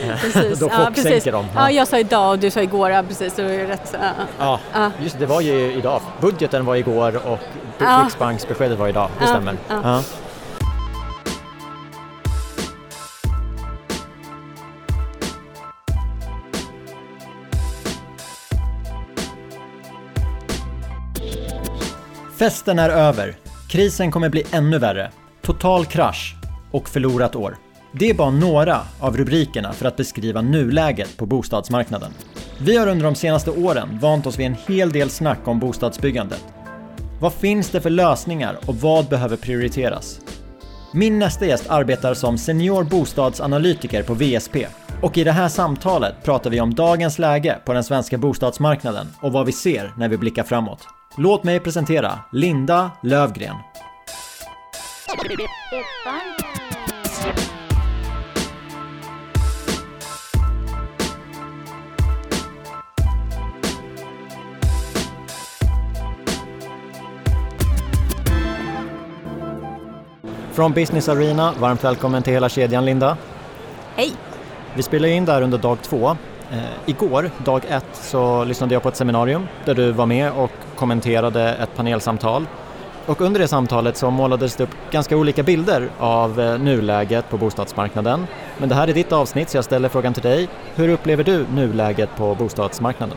precis. Då ja, precis. de. Ja. ja. jag sa idag och du sa igår, ja, precis. Det var ju rätt ja. ja, just det, var ju idag. Budgeten var igår och ja. Riksbanksbeskedet var idag, det stämmer. Festen är över. Krisen kommer bli ännu värre. Total krasch och förlorat år. Det är bara några av rubrikerna för att beskriva nuläget på bostadsmarknaden. Vi har under de senaste åren vant oss vid en hel del snack om bostadsbyggandet. Vad finns det för lösningar och vad behöver prioriteras? Min nästa gäst arbetar som senior bostadsanalytiker på VSP och i det här samtalet pratar vi om dagens läge på den svenska bostadsmarknaden och vad vi ser när vi blickar framåt. Låt mig presentera Linda Lövgren. Från Business Arena, varmt välkommen till hela kedjan Linda. Hej! Vi spelar in där under dag två. Eh, igår, dag ett, så lyssnade jag på ett seminarium där du var med och kommenterade ett panelsamtal. Och under det samtalet så målades det upp ganska olika bilder av eh, nuläget på bostadsmarknaden. Men det här är ditt avsnitt så jag ställer frågan till dig. Hur upplever du nuläget på bostadsmarknaden?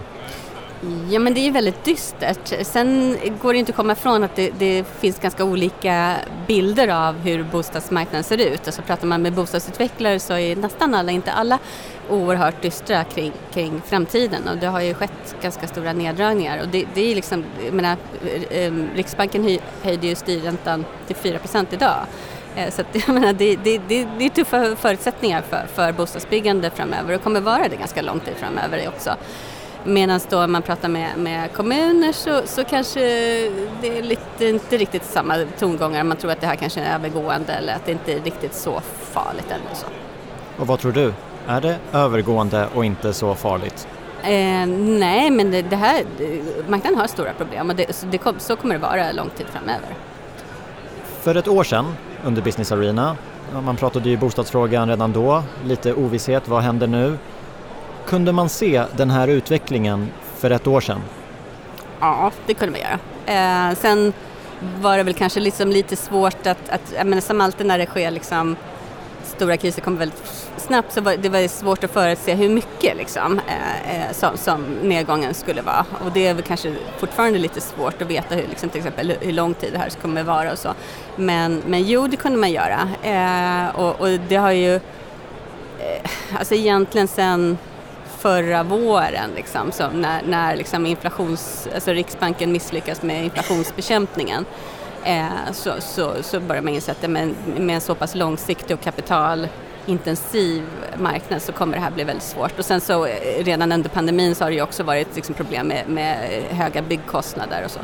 Ja men det är väldigt dystert. Sen går det inte att komma ifrån att det, det, finns ganska olika bilder av hur bostadsmarknaden ser ut. Alltså pratar man med bostadsutvecklare så är nästan alla, inte alla, oerhört dystra kring, kring framtiden och det har ju skett ganska stora neddragningar och det, det är liksom, jag menar, eh, eh, Riksbanken höjde ju styrräntan till 4% idag. Eh, så att, jag menar, det, det, det, det är tuffa förutsättningar för, för bostadsbyggande framöver och kommer vara det ganska lång tid framöver också. Medan då man pratar med, med kommuner så, så kanske det är lite, inte riktigt samma tongångar. Man tror att det här kanske är övergående eller att det inte är riktigt så farligt ännu. Så. Och vad tror du? Är det övergående och inte så farligt? Eh, nej, men det, det här, marknaden har stora problem och det, så, det, så kommer det vara lång tid framöver. För ett år sedan under Business Arena, man pratade ju bostadsfrågan redan då, lite ovisshet, vad händer nu? Kunde man se den här utvecklingen för ett år sedan? Ja, det kunde man göra. Eh, sen var det väl kanske liksom lite svårt att, att jag menar, som alltid när det sker liksom, stora kriser kommer väldigt snabbt så var det var svårt att förutse hur mycket liksom, eh, eh, som, som, nedgången skulle vara. Och det är väl kanske fortfarande lite svårt att veta hur, liksom, till exempel, hur lång tid det här kommer vara och så. Men, men jo, det kunde man göra. Eh, och, och, det har ju, eh, alltså egentligen sen förra våren liksom, så när, när liksom inflations, alltså Riksbanken misslyckas med inflationsbekämpningen eh, så, så, så börjar man inse att med, med en så pass långsiktig och kapitalintensiv marknad så kommer det här bli väldigt svårt. Och sen så eh, redan under pandemin så har det ju också varit liksom, problem med, med höga byggkostnader och så.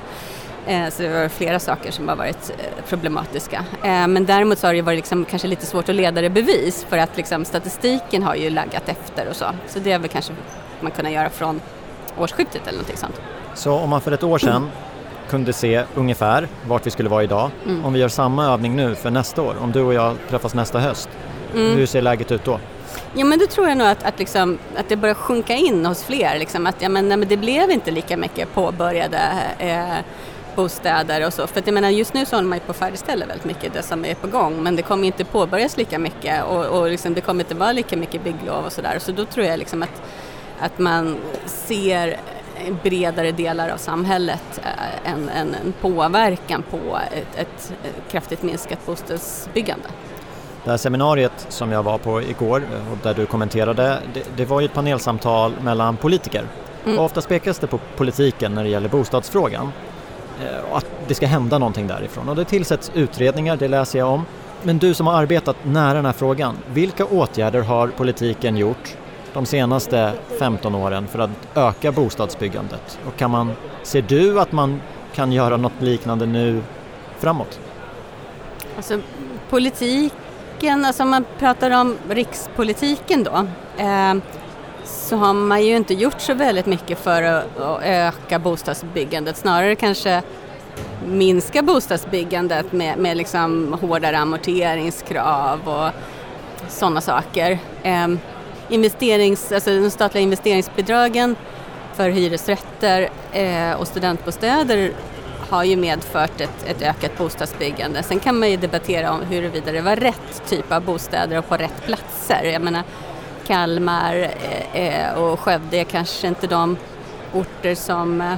Eh, så det var flera saker som har varit eh, problematiska. Men däremot så har det varit liksom kanske lite svårt att leda det bevis för att liksom statistiken har ju laggat efter och så. Så det är väl kanske man kunna göra från årsskiftet eller någonting sånt. Så om man för ett år sedan kunde se ungefär vart vi skulle vara idag. Mm. Om vi gör samma övning nu för nästa år, om du och jag träffas nästa höst, mm. hur ser läget ut då? Ja men då tror jag nog att, att, liksom, att det börjar sjunka in hos fler, liksom, att ja, men, nej, men det blev inte lika mycket påbörjade eh, bostäder och så. För att jag menar just nu så håller man ju på att färdigställa väldigt mycket det som är på gång men det kommer inte påbörjas lika mycket och, och liksom, det kommer inte vara lika mycket bygglov och sådär. Så då tror jag liksom att, att man ser bredare delar av samhället eh, en, en, en påverkan på ett, ett, kraftigt minskat bostadsbyggande. Det här seminariet som jag var på igår eh, och där du kommenterade, det, det var ju ett panelsamtal mellan politiker. Mm. Och ofta spekas det på politiken när det gäller bostadsfrågan. Eh, och att det ska hända någonting därifrån. Och det tillsätts utredningar, det läser jag om. Men du som har arbetat nära den här frågan, vilka åtgärder har politiken gjort de senaste 15 åren för att öka bostadsbyggandet? Och kan man, ser du att man kan göra något liknande nu framåt? Alltså politiken, alltså om man pratar om rikspolitiken då, eh, så har man ju inte gjort så väldigt mycket för att, öka bostadsbyggandet, snarare kanske minska bostadsbyggandet med, med liksom hårdare amorteringskrav och sådana saker. Eh, investerings, alltså de statliga investeringsbidragen för hyresrätter eh, och studentbostäder har ju medfört ett, ett, ökat bostadsbyggande. Sen kan man ju debattera om huruvida det var rätt typ av bostäder och på rätt platser. Jag menar Kalmar eh, eh, och Skövde är kanske inte de orter som eh,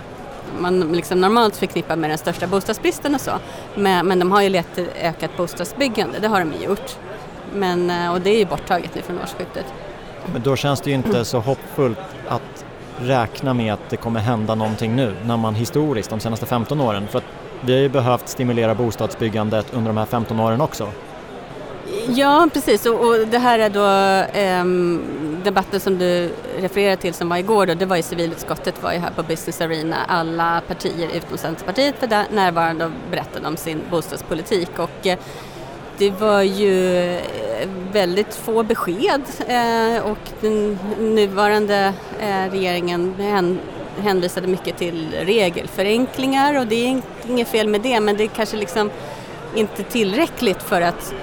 man liksom normalt förknippar med den största bostadsbristen och så. Men, men de har ju lett till ökat bostadsbyggande, det har de gjort. Men, eh, och det är ju borttaget nu från årsskiftet. Men då känns det ju inte så hoppfullt att räkna med att det kommer hända någonting nu när man historiskt de senaste 15 åren, för att vi har ju behövt stimulera bostadsbyggandet under de här 15 åren också. Ja, precis. Och, och det här är då eh, debatten som du refererar till som var igår då, det var i civilutskottet, var ju här på Business Arena. Alla partier utom Centerpartiet var där, närvarande och berättade om sin bostadspolitik och eh, det var ju eh, väldigt få besked eh, och den nuvarande eh, regeringen hänvisade mycket till regelförenklingar och det är inget fel med det men det är kanske liksom inte tillräckligt för att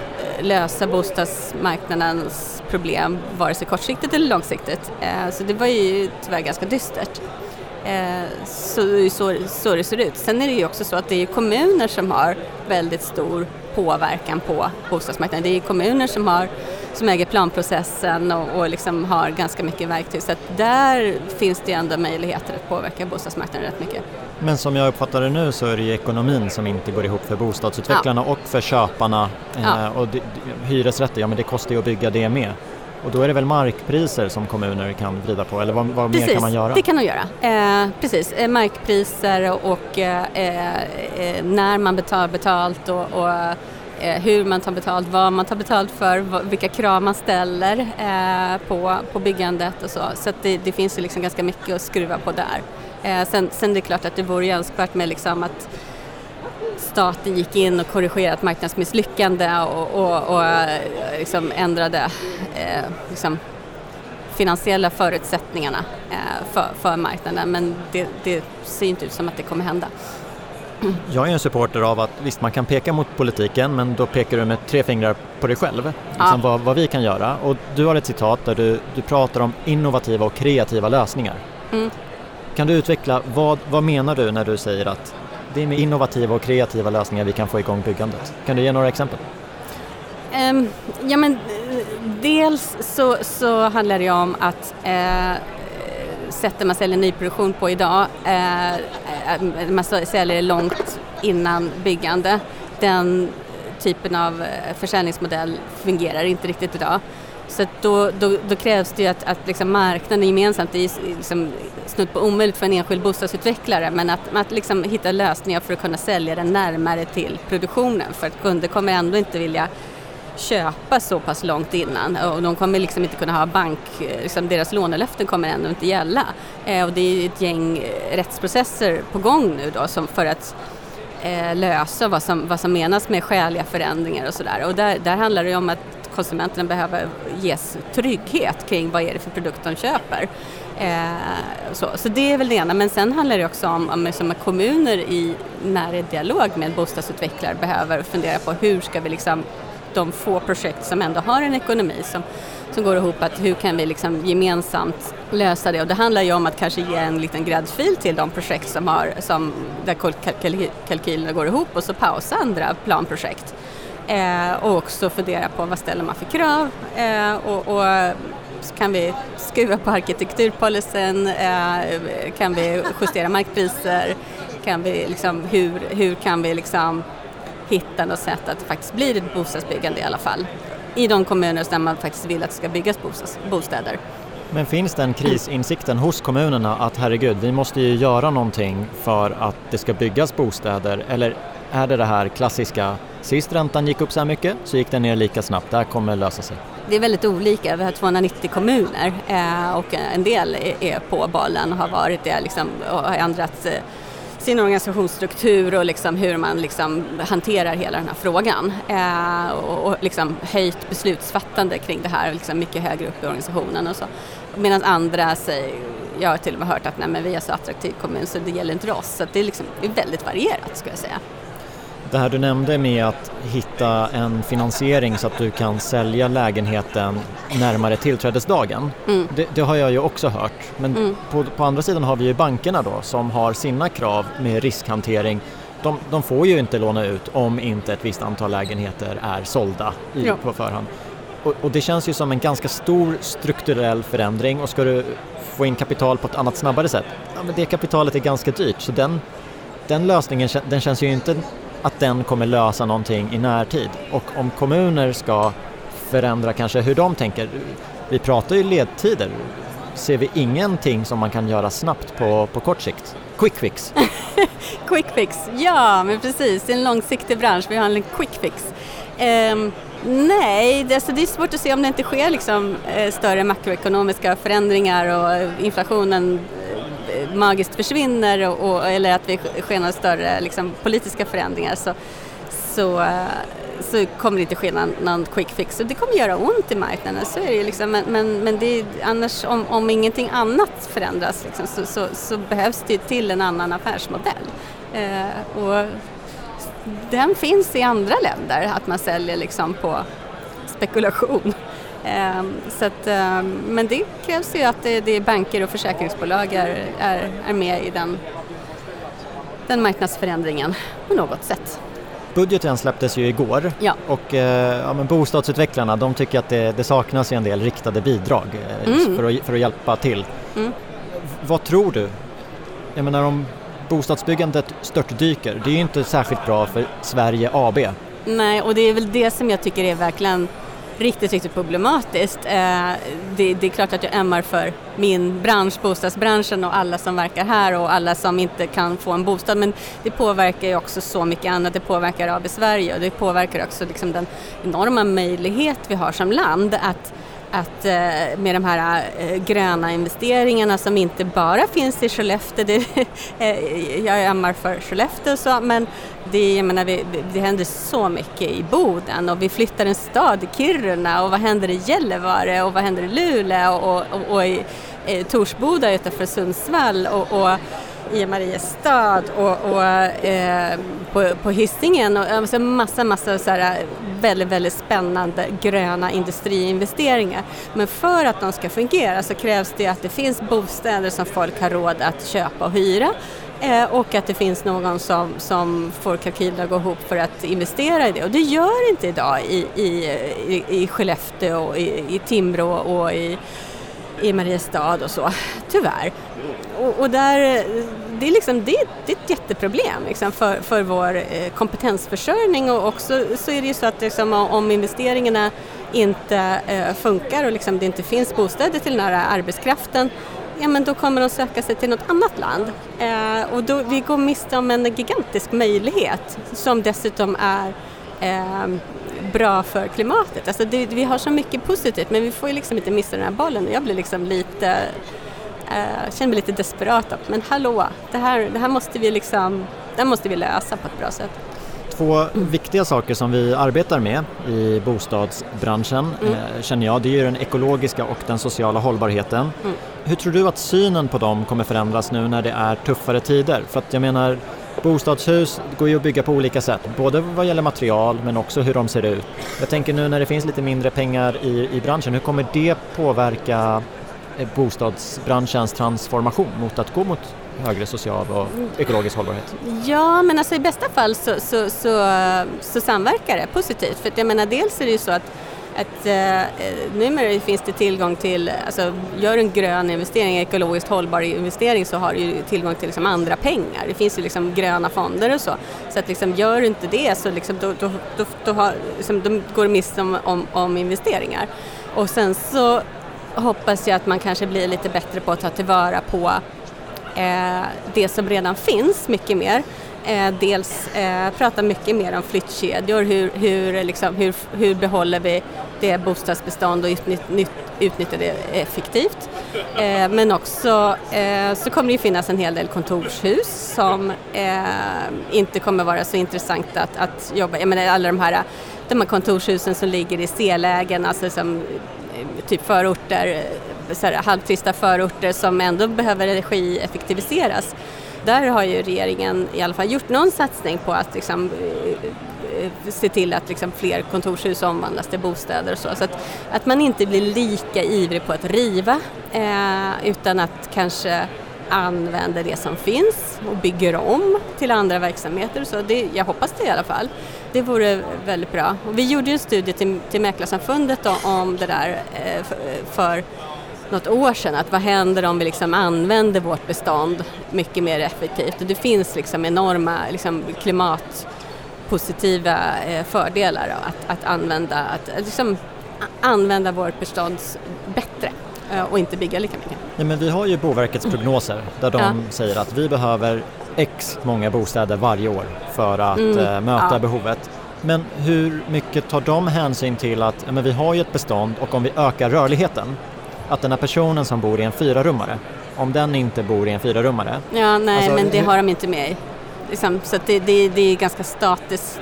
lösa bostadsmarknadens problem vare sig kortsiktigt eller långsiktigt. Eh, så det var ju tyvärr ganska dystert. Eh, så, så, så det ser ut. Sen är det ju också så att det är kommuner som har väldigt stor påverkan på bostadsmarknaden. Det är kommuner som, har, som äger planprocessen och, och liksom har ganska mycket verktyg så att där finns det ändå möjligheter att påverka bostadsmarknaden rätt mycket. Men som jag uppfattar det nu så är det ju ekonomin som inte går ihop för bostadsutvecklarna ja. och för köparna. Ja. Eh, och hyresrätter, ja men det kostar ju att bygga det med. Och då är det väl markpriser som kommuner kan vrida på eller vad, vad precis, mer kan man göra? det kan de göra. Eh, precis, eh, markpriser och eh, eh, när man betalar betalt och, och eh, hur man tar betalt, vad man tar betalt för, vilka krav man ställer på, på byggandet och så. Så det, det, finns ju liksom ganska mycket att skruva på där. Sen, sen det är klart att det vore önskvärt med liksom att staten gick in och korrigerade ett marknadsmisslyckande och, och, och liksom ändrade eh, liksom finansiella förutsättningarna eh, för, för marknaden men det, det ser inte ut som att det kommer hända. Jag är en supporter av att visst man kan peka mot politiken men då pekar du med tre fingrar på dig själv, liksom vad, vad, vi kan göra. Och du har ett citat där du, du pratar om innovativa och kreativa lösningar. Mm. Kan du utveckla, vad, vad menar du när du säger att det är med innovativa och kreativa lösningar vi kan få igång byggandet. Kan du ge några exempel? Um, ja men dels så, så handlar det om att eh, sättet man säljer nyproduktion på idag, eh, eh man säljer långt innan byggande. Den typen av eh, försäljningsmodell fungerar inte riktigt idag. Så då, då, då, krävs det ju att, att liksom marknaden gemensamt, det är liksom snudd på omöjligt för en enskild bostadsutvecklare, men att, att liksom hitta lösningar för att kunna sälja den närmare till produktionen för att kunder kommer ändå inte vilja köpa så pass långt innan och de kommer liksom inte kunna ha bank, eh, liksom deras lånelöften kommer ändå inte gälla. Eh, och det är ett gäng eh, rättsprocesser på gång nu då som för att lösa vad som, vad som menas med skäliga förändringar och sådär. Och där, där handlar det om att konsumenterna behöver ges trygghet kring vad är det för produkt de köper. Eh, så, så det är väl det ena, men sen handlar det också om, om liksom som kommuner i nära dialog med bostadsutvecklare behöver fundera på hur ska vi liksom de få projekt som ändå har en ekonomi som, som går ihop, att hur kan vi liksom gemensamt lösa det? Och det handlar ju om att kanske ge en liten gräddfil till de projekt som har, som, där kalkylerna går ihop och så pausa andra planprojekt. Eh, och också fundera på vad ställer man för krav? Eh, och, och kan vi skruva på arkitekturpolicyn, eh, kan vi justera markpriser, kan vi liksom, hur, hur kan vi liksom hitta något sätt att det faktiskt blir ett bostadsbyggande i alla fall? I de kommuner där man faktiskt vill att det ska byggas bostäder. Men finns den krisinsikten hos kommunerna att herregud, vi måste ju göra någonting för att det ska byggas bostäder? Eller är det det här klassiska, sist räntan gick upp så här mycket så gick den ner lika snabbt, det här kommer lösa sig? Det är väldigt olika, vi har 290 kommuner eh, och en del är på bollen och har varit det liksom, och har ändrat eh, sin organisationsstruktur och liksom hur man liksom hanterar hela den här frågan eh, och, och liksom höjt beslutsfattande kring det här liksom mycket högre upp i organisationen och så. Medan andra säger, jag har till och med hört att nej, men vi är så attraktiv kommun så det gäller inte oss. Så det är, liksom, det är väldigt varierat skulle jag säga. Det här du nämnde med att hitta en finansiering så att du kan sälja lägenheten närmare tillträdesdagen. Mm. Det, det, har jag ju också hört. Men mm. på, på, andra sidan har vi ju bankerna då som har sina krav med riskhantering. De, de får ju inte låna ut om inte ett visst antal lägenheter är sålda i, ja. på förhand. Och, och, det känns ju som en ganska stor strukturell förändring och ska du få in kapital på ett annat snabbare sätt, ja men det kapitalet är ganska dyrt så den, den lösningen den känns ju inte att den kommer lösa någonting i närtid. Och om kommuner ska förändra kanske hur de tänker, vi pratar ju ledtider, ser vi ingenting som man kan göra snabbt på, på kort sikt? Quick fix! quick fix, ja men precis, det är en långsiktig bransch, vi har en quick fix. Um, nej, det, alltså det är svårt att se om det inte sker liksom, eh, större makroekonomiska förändringar och eh, inflationen magiskt försvinner och, eller att vi sker några större liksom, politiska förändringar så, så, eh, så kommer det inte ske någon, någon quick fix. Och det kommer göra ont i marknaden, så är det liksom. Men, men, men det är, annars om, om ingenting annat förändras liksom, så, så, så, behövs det till en annan affärsmodell. Eh, och den finns i andra länder, att man säljer liksom på spekulation. Ehm, så att, ehm, men det krävs ju att det, det är banker och försäkringsbolag är, är, är med i den, den marknadsförändringen på något sätt. Budgeten släpptes ju igår ja. och eh, ja, men bostadsutvecklarna de tycker att det, det saknas en del riktade bidrag eh, mm. för, att, för att hjälpa till. Mm. Vad tror du? Jag menar om bostadsbyggandet störtdyker, det är ju inte särskilt bra för Sverige AB. Nej, och det är väl det som jag tycker är verkligen riktigt, riktigt problematiskt. Eh, det, det, är klart att jag ömmar för min bransch, bostadsbranschen och alla som verkar här och alla som inte kan få en bostad men det påverkar ju också så mycket annat. Det påverkar AB Sverige och det påverkar också liksom den enorma möjlighet vi har som land att att eh, med de här eh, gröna investeringarna som inte bara finns i Skellefteå, det, eh, jag ömmar för Skellefteå så, men det, jag menar, det händer så mycket i Boden och vi flyttar en stad i Kiruna och vad händer i Gällivare och vad händer i Luleå och, och, och i Torsboda utanför Sundsvall och, och i Mariestad och, och eh, på, på Hisingen och alltså massa, massa så här väldigt, väldigt spännande gröna industriinvesteringar. Men för att de ska fungera så krävs det att det finns bostäder som folk har råd att köpa och hyra eh, och att det finns någon som, som får kalkylerna att gå ihop för att investera i det. Och det gör inte idag i, i, i, i Skellefteå, och i, i Timrå och i, i Mariestad och så, tyvärr och, och, där, eh, det, är liksom, det, det är ett jätteproblem liksom, för, för vår eh, kompetensförsörjning och också så är det ju så att liksom, om investeringarna inte eh, funkar och liksom, det inte finns bostäder till den här arbetskraften ja men då kommer de söka sig till något annat land. Eh, och då, vi går miste om en gigantisk möjlighet som dessutom är eh, bra för klimatet. Alltså det, vi har så mycket positivt men vi får ju liksom inte missa den här bollen. Jag blir liksom lite jag eh, känner mig lite desperat. Men hallå, det här, det här måste vi liksom, det här måste vi lösa på ett bra sätt. Två mm. viktiga saker som vi arbetar med i bostadsbranschen mm. eh, känner jag, det är ju den ekologiska och den sociala hållbarheten. Mm. Hur tror du att synen på dem kommer förändras nu när det är tuffare tider? För att jag menar, bostadshus går ju att bygga på olika sätt, både vad gäller material men också hur de ser ut. Jag tänker nu när det finns lite mindre pengar i, i branschen, hur kommer det påverka Eh, bostadsbranschens transformation mot att gå mot högre social och ekologisk hållbarhet? Ja, men alltså i bästa fall så, så, så, så samverkar det positivt. För jag menar, dels är det ju så att att eh, eh, numera finns det tillgång till, alltså gör en grön investering, ekologiskt hållbar investering så har du ju tillgång till liksom andra pengar. Det finns ju liksom gröna fonder och så. Så att liksom gör du inte det så liksom då, då, då, då, har, liksom, då går du miste om, om, om investeringar. Och sen så hoppas jag att man kanske blir lite bättre på att ta tillvara på eh, det som redan finns mycket mer. Eh, dels eh, prata mycket mer om flyttkedjor, hur, hur, liksom, hur, hur behåller vi det bostadsbestånd och utnytt, utnyttjar det effektivt. Eh, men också eh, så kommer det ju finnas en hel del kontorshus som eh, inte kommer vara så intressanta att, att jobba Jag menar alla de här, de här kontorshusen som ligger i C-lägen, alltså som typ förorter, eh, så här, halvtrista förorter som ändå behöver energieffektiviseras. där har ju regeringen i alla fall gjort någon satsning på att liksom, eh, eh, se till att liksom fler kontorshus omvandlas till bostäder och så. Så att, att man inte blir lika ivrig på att riva eh, utan att kanske använder det som finns och bygger om till andra verksamheter. Så det, jag hoppas det i alla fall. Det vore väldigt bra. Och vi gjorde en studie till, till Mäklarsamfundet om det där eh, för, för något år sedan, att vad händer om vi liksom använder vårt bestånd mycket mer effektivt? Och det finns liksom enorma liksom klimatpositiva eh, fördelar fördelar att, att använda, att liksom använda vårt bestånd bättre eh, och inte bygga lika mycket. Ja, men vi har ju Boverkets prognoser där de ja. säger att vi behöver X många bostäder varje år för att mm. äh, möta ja. behovet. Men hur mycket tar de hänsyn till att ja, men vi har ju ett bestånd och om vi ökar rörligheten, att den här personen som bor i en fyrarummare, om den inte bor i en fyrarummare. Ja, nej, alltså, men det hur... har de inte med liksom, Så det, det, det är ganska statisk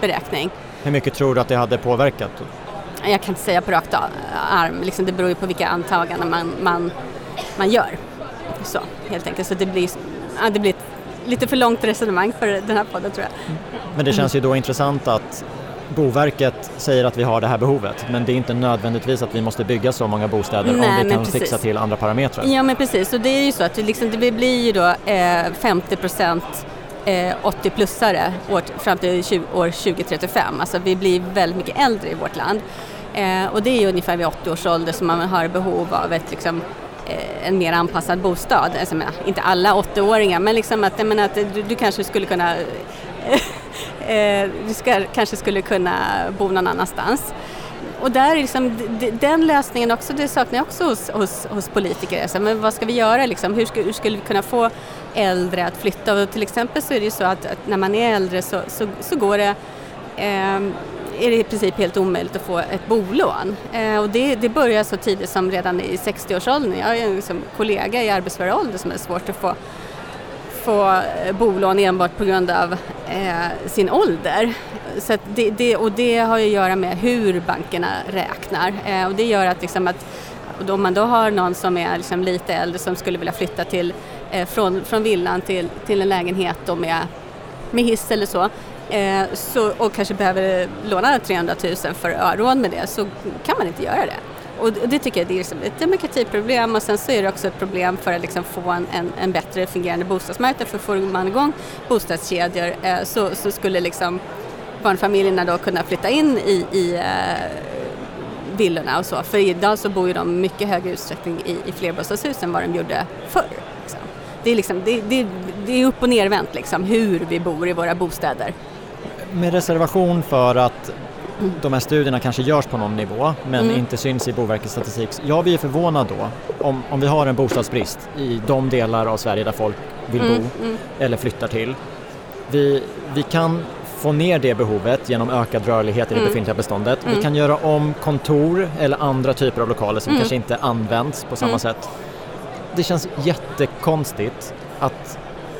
beräkning. Hur mycket tror du att det hade påverkat? Jag kan inte säga på rakt arm, liksom, det beror ju på vilka antaganden man, man, man gör. Så, helt enkelt. Så det blir, ja, det blir ett lite för långt resonemang för den här podden tror jag. Men det känns ju då intressant att Boverket säger att vi har det här behovet men det är inte nödvändigtvis att vi måste bygga så många bostäder Nej, om vi kan precis. fixa till andra parametrar. Ja men precis och det är ju så att det, liksom, det blir ju då eh, 50 eh, 80-plussare fram till 20, år 2035. Alltså vi blir väldigt mycket äldre i vårt land. Eh, och det är ungefär vid 80 års ålder som man har behov av ett liksom, Eh, Eh, en mer anpassad bostad. Alltså, menar, inte alla 80-åringar men liksom att, menar, att du, du, kanske skulle kunna eh, du ska, kanske skulle kunna bo någon annanstans. Och där är liksom, den lösningen också, det saknar jag också hos, hos, hos politiker. Alltså, men vad ska vi göra liksom? Hur, ska, hur skulle vi kunna få äldre att flytta? Och till exempel så är det ju så att, att när man är äldre så, så, så går det eh, är det i princip helt omöjligt att få ett bolån. Eh, och det, det börjar så tidigt som redan i 60-årsåldern. Jag har en liksom kollega i arbetsför ålder som är svårt att få, få bolån enbart på grund av eh, sin ålder. Så det, det, och det har att göra med hur bankerna räknar. Eh, och det gör att, liksom att om man då har någon som är liksom lite äldre som skulle vilja flytta till, eh, från, från villan till, till en lägenhet med, med hiss eller så eh, så, och kanske behöver låna 300 000 för att ha råd med det så kan man inte göra det. Och det tycker jag är liksom ett demokratiproblem och sen så är det också ett problem för att liksom få en, en, en bättre fungerande bostadsmarknad för får man igång bostadskedjor eh, så, så, skulle liksom barnfamiljerna då kunna flytta in i, i eh, villorna och så. För idag så bor ju de mycket högre utsträckning i, i flerbostadshus än vad de gjorde förr. Liksom. Det, är liksom, det, det, det är upp och nervänt liksom, hur vi bor i våra bostäder med reservation för att de här studierna kanske görs på någon nivå men mm. inte syns i Boverkets statistik. Jag blir förvånad då om, om vi har en bostadsbrist i de delar av Sverige där folk vill mm. bo mm. eller flyttar till. Vi, vi kan få ner det behovet genom ökad rörlighet i det mm. befintliga beståndet. Vi mm. kan göra om kontor eller andra typer av lokaler som mm. kanske inte används på samma sätt. Det känns jättekonstigt att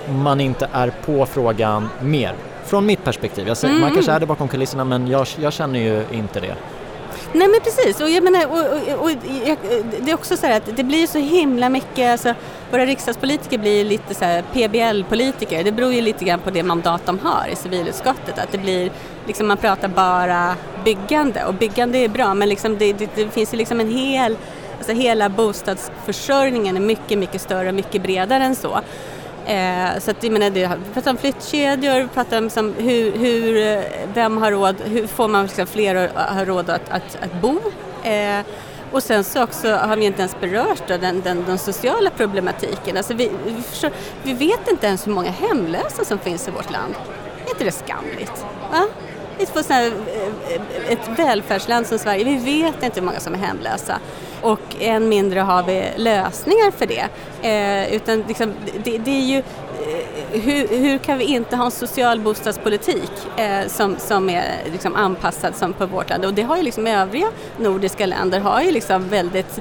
man inte är på frågan mer från mitt perspektiv. Jag säger, mm. Man kanske är det bakom kulisserna men jag, jag känner ju inte det. Nej men precis, och jag menar, och, och, och det är också så här att det blir så himla mycket, alltså, våra riksdagspolitiker blir lite så PBL-politiker, det beror ju lite grann på det mandat de har i civilutskottet, att det blir, liksom man pratar bara byggande och byggande är bra men liksom det, det, det finns ju liksom en hel, alltså hela bostadsförsörjningen är mycket, mycket större och mycket bredare än så. Eh, så att, jag menar, vi pratar om flyttkedjor, vi pratar om liksom hur, hur, eh, vem har råd, hur får man liksom fler att ha råd att, att, att bo? Eh, och sen så också har vi inte ens berört då, den, den, den sociala problematiken. Alltså vi, vi, förstår, vi, vet inte ens hur många hemlösa som finns i vårt land. Är inte det skamligt? Va? Eh, eh, ett välfärdsland som Sverige, vi vet inte hur många som är hemlösa och än mindre har vi lösningar för det. Eh, utan liksom, det, det, är ju eh, hur, hur, kan vi inte ha en social bostadspolitik eh, som, som är liksom anpassad som på vårt land? Och det har ju liksom övriga nordiska länder har ju liksom väldigt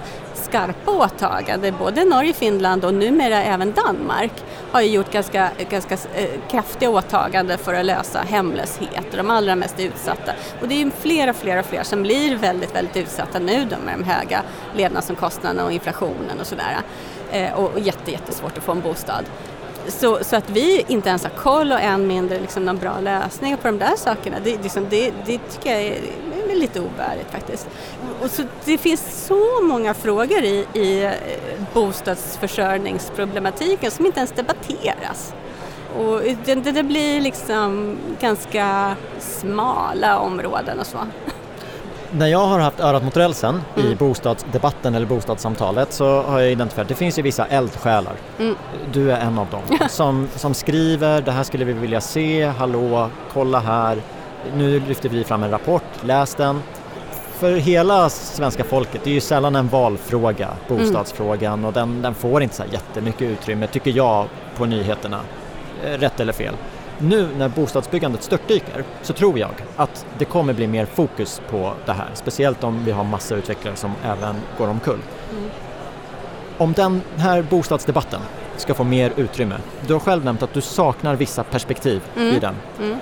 skarpa åtaganden. Både Norge, Finland och numera även Danmark har ju gjort ganska, ganska eh, kraftiga åtaganden för att lösa hemlöshet och de allra mest utsatta. Och det är ju fler och fler och fler som blir väldigt, väldigt utsatta nu då med de höga levnadsomkostnaderna och inflationen och sådär. Och, och jätte, jättesvårt att få en bostad. Så, så att vi inte ens har koll och än mindre liksom någon bra lösning på de där sakerna, det, liksom, det, det tycker jag är, är lite ovärdigt faktiskt. Och så, det finns så många frågor i, i eh, bostadsförsörjningsproblematiken som inte ens debatteras. Och det, det blir liksom ganska smala områden och så. När jag har haft örat mot rälsen mm. i bostadsdebatten eller bostadssamtalet så har jag identifierat att det finns ju vissa eldsjälar. Mm. Du är en av dem som, som skriver, det här skulle vi vilja se, hallå, kolla här. Nu lyfter vi fram en rapport, läs den. För hela svenska folket, det är ju sällan en valfråga, bostadsfrågan mm. och den, den får inte så jättemycket utrymme tycker jag på nyheterna. Eh, rätt eller fel. Nu när bostadsbyggandet störtdyker så tror jag att det kommer bli mer fokus på det här, speciellt om vi har massa utvecklare som även går omkull. Mm. Om den här bostadsdebatten ska få mer utrymme, du har själv nämnt att du saknar vissa perspektiv mm. i den. Mm.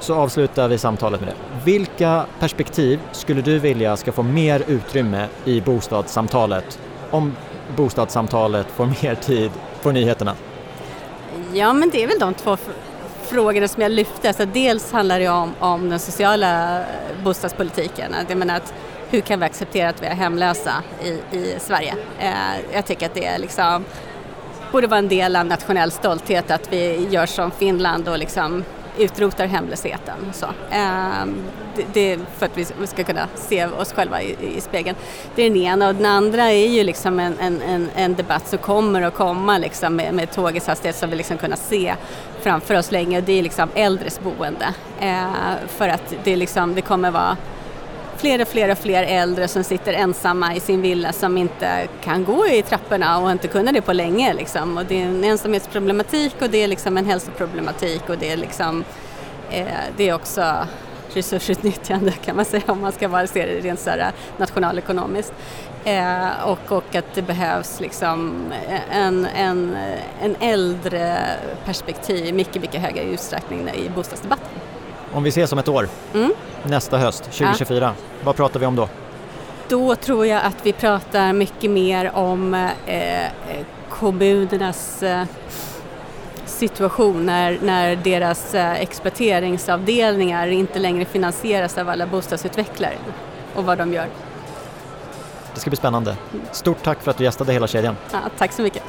Så avslutar vi samtalet med det. Vilka perspektiv skulle du vilja ska få mer utrymme i bostadssamtalet om bostadssamtalet får mer tid på nyheterna? Ja, men det är väl de två frågorna som jag lyfte. Alltså dels handlar det om, om den sociala bostadspolitiken. Jag menar att hur kan vi acceptera att vi är hemlösa i, i Sverige? Eh, jag tycker att det liksom borde vara en del av nationell stolthet att vi gör som Finland och liksom utrotar hemlösheten. Så. Ehm, det, det, för att vi ska kunna se oss själva i, i spegeln. Det är den ena och den andra är ju liksom en, en, en debatt som kommer att komma liksom med, med tågets hastighet som vi liksom kunna se framför oss länge. och Det är liksom äldres boende. Ehm, för att det, liksom, det kommer vara fler och fler och fler äldre som sitter ensamma i sin villa som inte kan gå i trapporna och inte kunnat det på länge. Liksom. Och det är en ensamhetsproblematik och det är liksom en hälsoproblematik och det är, liksom, eh, det är också resursutnyttjande kan man säga om man ska bara se det rent så här nationalekonomiskt. Eh, och, och att det behövs liksom en, en, en äldre perspektiv mycket, mycket högre utsträckning i bostadsdebatten. Om vi ses om ett år, mm. nästa höst, 2024, ja. vad pratar vi om då? Då tror jag att vi pratar mycket mer om eh, kommunernas eh, situation när, när deras eh, exploateringsavdelningar inte längre finansieras av alla bostadsutvecklare och vad de gör. Det ska bli spännande. Stort tack för att du gästade hela kedjan. Ja, tack så mycket.